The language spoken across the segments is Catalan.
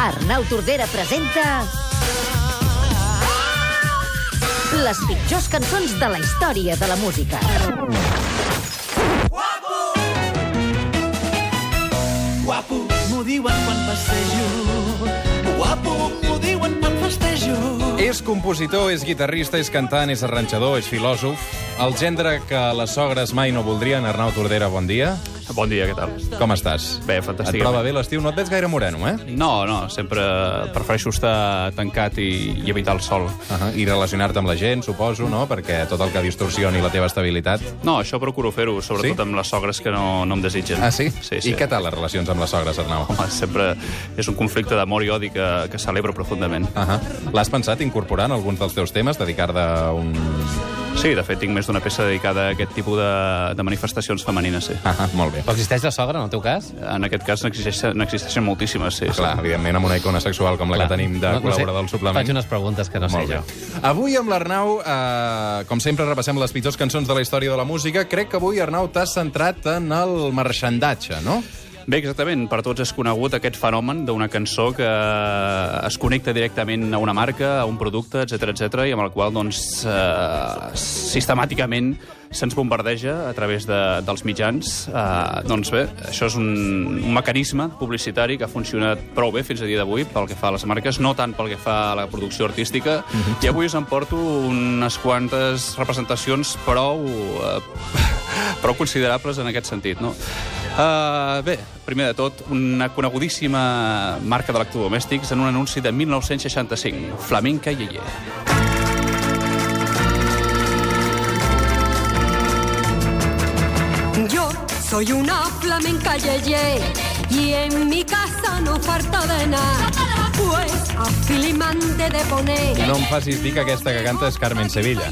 Arnau Tordera presenta... Les pitjors cançons de la història de la música. Guapo, m'ho diuen quan passejo. Guapo, m'ho diuen quan festejo. És compositor, és guitarrista, és cantant, és arranjador, és filòsof. El gendre que les sogres mai no voldrien. Arnau Tordera, bon dia. Bon dia, què tal? Com estàs? Bé, Et fantàstic. troba bé l'estiu? No et veig gaire moreno, eh? No, no, sempre prefereixo estar tancat i, i evitar el sol. Uh -huh. I relacionar-te amb la gent, suposo, no? Perquè tot el que distorsioni la teva estabilitat... No, això procuro fer-ho, sobretot Sí? amb les sogres que no, no em desitgen. Ah, sí? Sí, sí. I què tal les relacions amb les sogres, Arnau? Home, sempre és un conflicte d'amor i odi que, que celebro profundament. Uh -huh. L'has pensat incorporar en alguns dels teus temes, dedicar-te a un... Sí, de fet, tinc més d'una peça dedicada a aquest tipus de, de manifestacions femenines, sí. -huh, molt bé. Però existeix la sogra, en el teu cas? En aquest cas n'existeixen moltíssimes, sí. Clar, evidentment, amb una icona sexual com la Clar. que tenim de No- no sé, col·laborador del suplement. Faig unes preguntes que no sé Molt bé. jo. Avui amb l'Arnau, eh, com sempre, repassem les pitjors cançons de la història de la música. Crec que avui, Arnau, t'has centrat en el marxandatge, no? Bé, exactament. Per tots és conegut aquest fenomen d'una cançó que es connecta directament a una marca, a un producte, etc etc i amb el qual, doncs, eh, sistemàticament se'ns bombardeja a través de, dels mitjans. Eh, doncs bé, això és un, un mecanisme publicitari que ha funcionat prou bé fins a dia d'avui pel que fa a les marques, no tant pel que fa a la producció artística, i avui us emporto unes quantes representacions prou, eh, prou considerables en aquest sentit, no? Uh, bé, primer de tot, una conegudíssima marca d'electrodomèstics en un anunci de 1965, Flamenca Yeye. Yo soy una flamenca yeye y en mi casa no falta de nada. Pues a Filimante de poner. No em facis dir que aquesta que canta és Carmen Sevilla.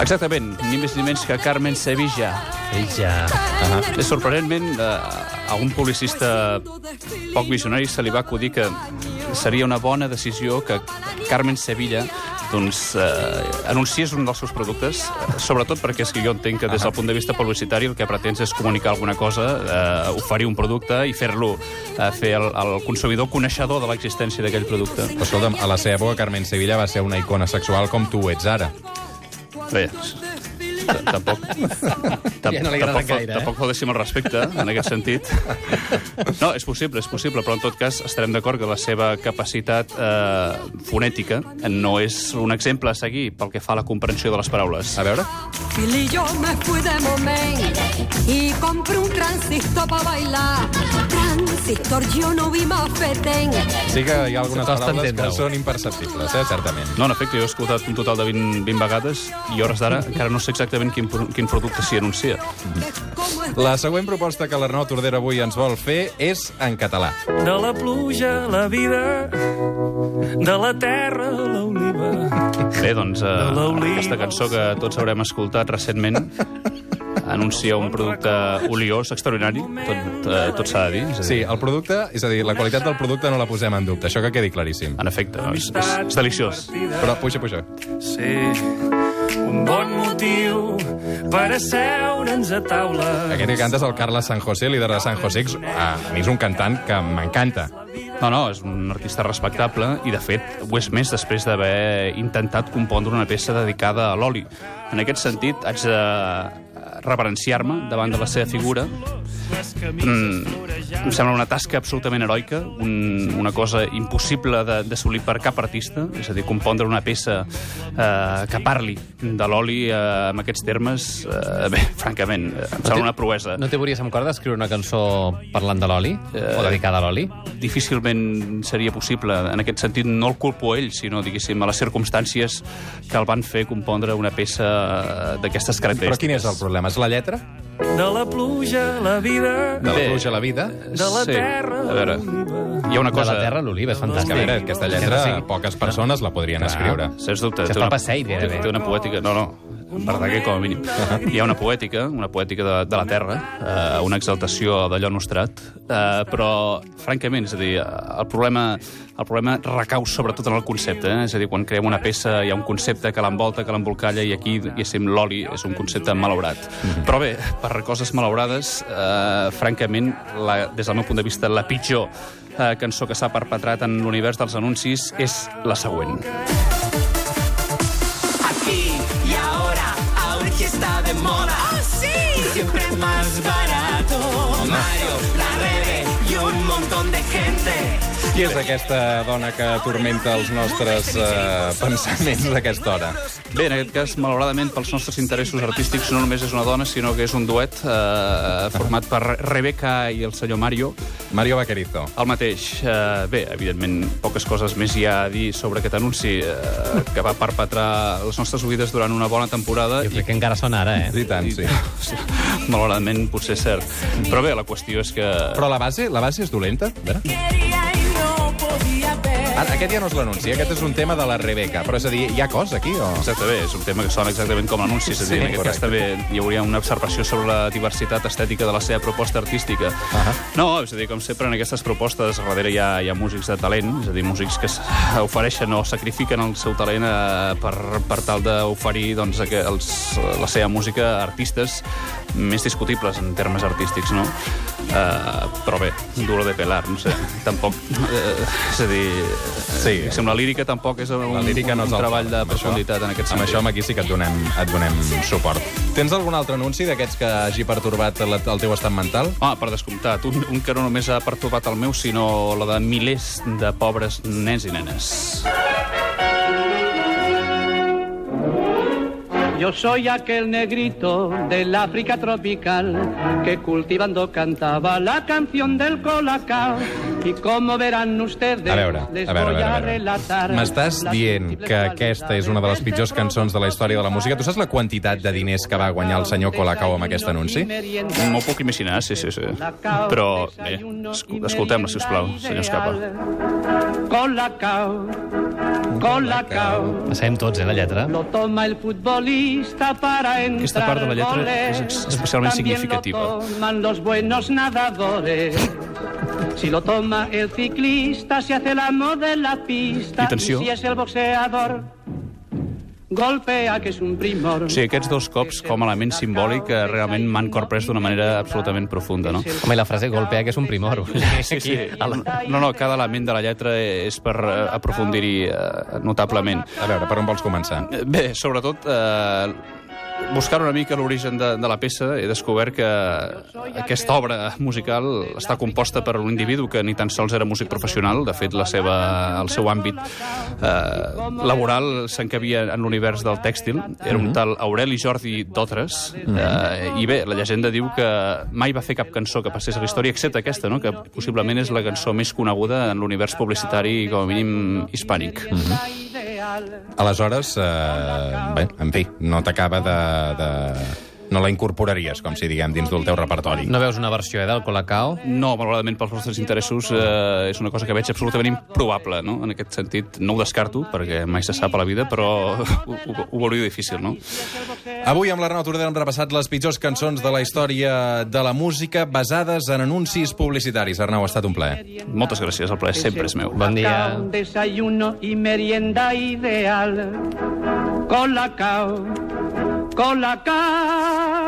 Exactament, ni més ni menys que Carmen Sevilla. Ella... Uh -huh. Sorprenentment, uh, a un publicista poc visionari se li va acudir que seria una bona decisió que Carmen Sevilla doncs, eh, anunciés un dels seus productes, eh, sobretot perquè és que jo entenc que des del punt de vista publicitari el que pretens és comunicar alguna cosa, eh, oferir un producte i fer-lo, eh, fer el, el consumidor coneixedor de l'existència d'aquell producte. Però escolta'm, a la seva època, Carmen Sevilla va ser una icona sexual com tu ho ets ara. Bé, tampoc... tam- Ja no li agrada tampoc, gaire, eh? Tampoc faltéssim el respecte, en aquest sentit. No, és possible, és possible, però en tot cas estarem d'acord que la seva capacitat eh, fonètica no és un exemple a seguir pel que fa a la comprensió de les paraules. A veure? Fili, yo me fui de moment y compré un transistor para bailar. Transistor, yo no vi más fetén. Sí que hi ha algunes Costa paraules que entendre-ho. són imperceptibles, eh, certament. No, en efecte, jo he escoltat un total de 20, 20 vegades i a hores d'ara encara no sé exactament quin, pro- quin producte s'hi anuncia. La següent proposta que l'Arnau Tordera avui ens vol fer és en català. De la pluja, la vida, de la terra, l'oliva. Bé, doncs, eh, aquesta cançó que tots haurem escoltat recentment anuncia un producte oliós extraordinari, tot, eh, tot s'ha de dir. És a dir, Sí, el producte, és a dir, la qualitat del producte no la posem en dubte, això que quedi claríssim. En efecte, no? és, és, és deliciós. Però puja, puja. Sí, un bon motiu per asseure'ns a taula. Aquest que canta és el Carles San José, líder de San José. A mi és un cantant que m'encanta. No, no, és un artista respectable i, de fet, ho és més després d'haver intentat compondre una peça dedicada a l'oli. En aquest sentit, haig de reverenciar-me davant de la seva figura. Mm, em sembla una tasca absolutament heroica, un, una cosa impossible de- d'assolir per cap artista, és a dir, compondre una peça eh, que parli de l'oli eh, amb aquests termes, eh, bé, francament, eh, em sembla una proesa. No té veuries amb cor d'escriure una cançó parlant de l'oli? Eh, O dedicada a l'oli? difícilment seria possible. En aquest sentit, no el culpo a ell, sinó, diguéssim, a les circumstàncies que el van fer compondre una peça eh, d'aquestes Però característiques. quin és el problema? És la lletra? De la pluja, la vida, De la Bé. pluja a la vida? de la Sí. terra, A veure, l'oliva. hi ha una De cosa... la terra a l'oliva, és És fantàstic. que, a veure, aquesta Que lletra sigui- poques persones la podrien escriure. Sens dubte. Se té fa una- passeig, té, gairebé. té una poètica... No, no. Verdaguer com a mínim. Hi ha una poètica, una poètica de, de la terra, eh, una exaltació d'allò nostrat, eh, però, francament, és a dir, el problema, el problema recau sobretot en el concepte, eh? és a dir, quan creem una peça hi ha un concepte que l'envolta, que l'embolcalla, i aquí, diguéssim, l'oli és un concepte malaurat. Però bé, per coses malaurades, eh, francament, la, des del meu punt de vista, la pitjor eh, cançó que s'ha perpetrat en l'univers dels anuncis és la següent. De moda. ¡Ah, sí! Siempre más barato. Mario, la Rebe y un montón de gente. Qui és aquesta dona que atormenta els nostres eh, pensaments a aquesta hora? Bé, en aquest cas, malauradament, pels nostres interessos artístics no només és una dona, sinó que és un duet eh, format per Rebeca i el senyor Mario. Mario Vaquerizo. El mateix. Eh, bé, evidentment, poques coses més hi ha a dir sobre aquest anunci eh, que va perpetrar les nostres oïdes durant una bona temporada. Jo crec que encara sona ara, eh? I tant, sí. Malauradament, potser és cert. Però bé, la qüestió és que... Però la base, la base és dolenta? A veure. Aquest ja no és l'anunci, aquest és un tema de la Rebeca. Però és a dir, hi ha cos aquí o...? Exacte, bé, és un tema que sona exactament com l'anunci, és a dir, Sí, en aquest cas també hi hauria una observació sobre la diversitat estètica de la seva proposta artística. Ahà. No, és a dir, com sempre en aquestes propostes darrere hi ha, hi ha músics de talent, és a dir, músics que ofereixen o sacrifiquen el seu talent eh, per, per tal d'oferir doncs, els, la seva música a artistes més discutibles en termes artístics, no? Uh, però bé, duro de pelar, no sé, tampoc... Uh, és a dir, Sí. diguéssim, la lírica tampoc és un, La lírica no és un el treball de Amb això- profunditat en aquest Amb sentit. això amb aquí sí que et donem, et donem suport. Tens algun altre anunci d'aquests que hagi pertorbat la, el teu estat mental? Ah, per descomptat. Un, un que no només ha pertorbat el meu, sinó la de milers de pobres nens i nenes. Yo soy aquel negrito del África tropical que cultivando cantaba la canción del colacao. Y como verán ustedes, A veure, les a veure, a veure, a veure. relatar. M'estàs dient que aquesta és una de les pitjors cançons de la història de la música. Tu saps la quantitat de diners que va guanyar el senyor Colacao amb aquest anunci? M'ho puc imaginar, sí, sí, sí. Però, bé, escoltem-la, si us plau, senyor Escapa. Colacao, colacao. Passem tots, eh, la lletra. Lo toma el futbolista para entrar Aquesta part de la lletra és especialment También significativa. lo toman los buenos nadadores. Si lo toma el ciclista, se hace el amo de la pista. I atenció. Si es el boxeador, golpea, que es un primor. O sigui, aquests dos cops, com a element simbòlic, eh, realment m'han corprès d'una manera absolutament profunda, no? Home, i la frase golpea, que és un primor. Sí, sí. No, no, cada element de la lletra és per eh, aprofundir-hi eh, notablement. A veure, per on vols començar? Bé, sobretot, eh, buscant una mica l'origen de, de la peça, he descobert que aquesta obra musical està composta per un individu que ni tan sols era músic professional. De fet, la seva, el seu àmbit eh, laboral s'encabia en l'univers del tèxtil. Era un tal Aureli Jordi Dotres. Eh, I bé, la llegenda diu que mai va fer cap cançó que passés a la història, excepte aquesta, no? que possiblement és la cançó més coneguda en l'univers publicitari, com a mínim, hispànic. Aleshores, eh, bé, en fi, no t'acaba de, de... No la incorporaries, com si diguem, dins del teu repertori. No veus una versió, eh, del Colacao? No, malauradament pels nostres interessos eh, és una cosa que veig absolutament improbable, no? En aquest sentit, no ho descarto, perquè mai se sap a la vida, però ho, ho, ho veuria difícil, no? Avui amb l'Arnau Tordera hem repassat les pitjors cançons de la història de la música basades en anuncis publicitaris. Arnau, ha estat un plaer. Moltes gràcies, el plaer sempre és meu. Bon dia. Un desayuno y merienda ideal. Colacao, colacao.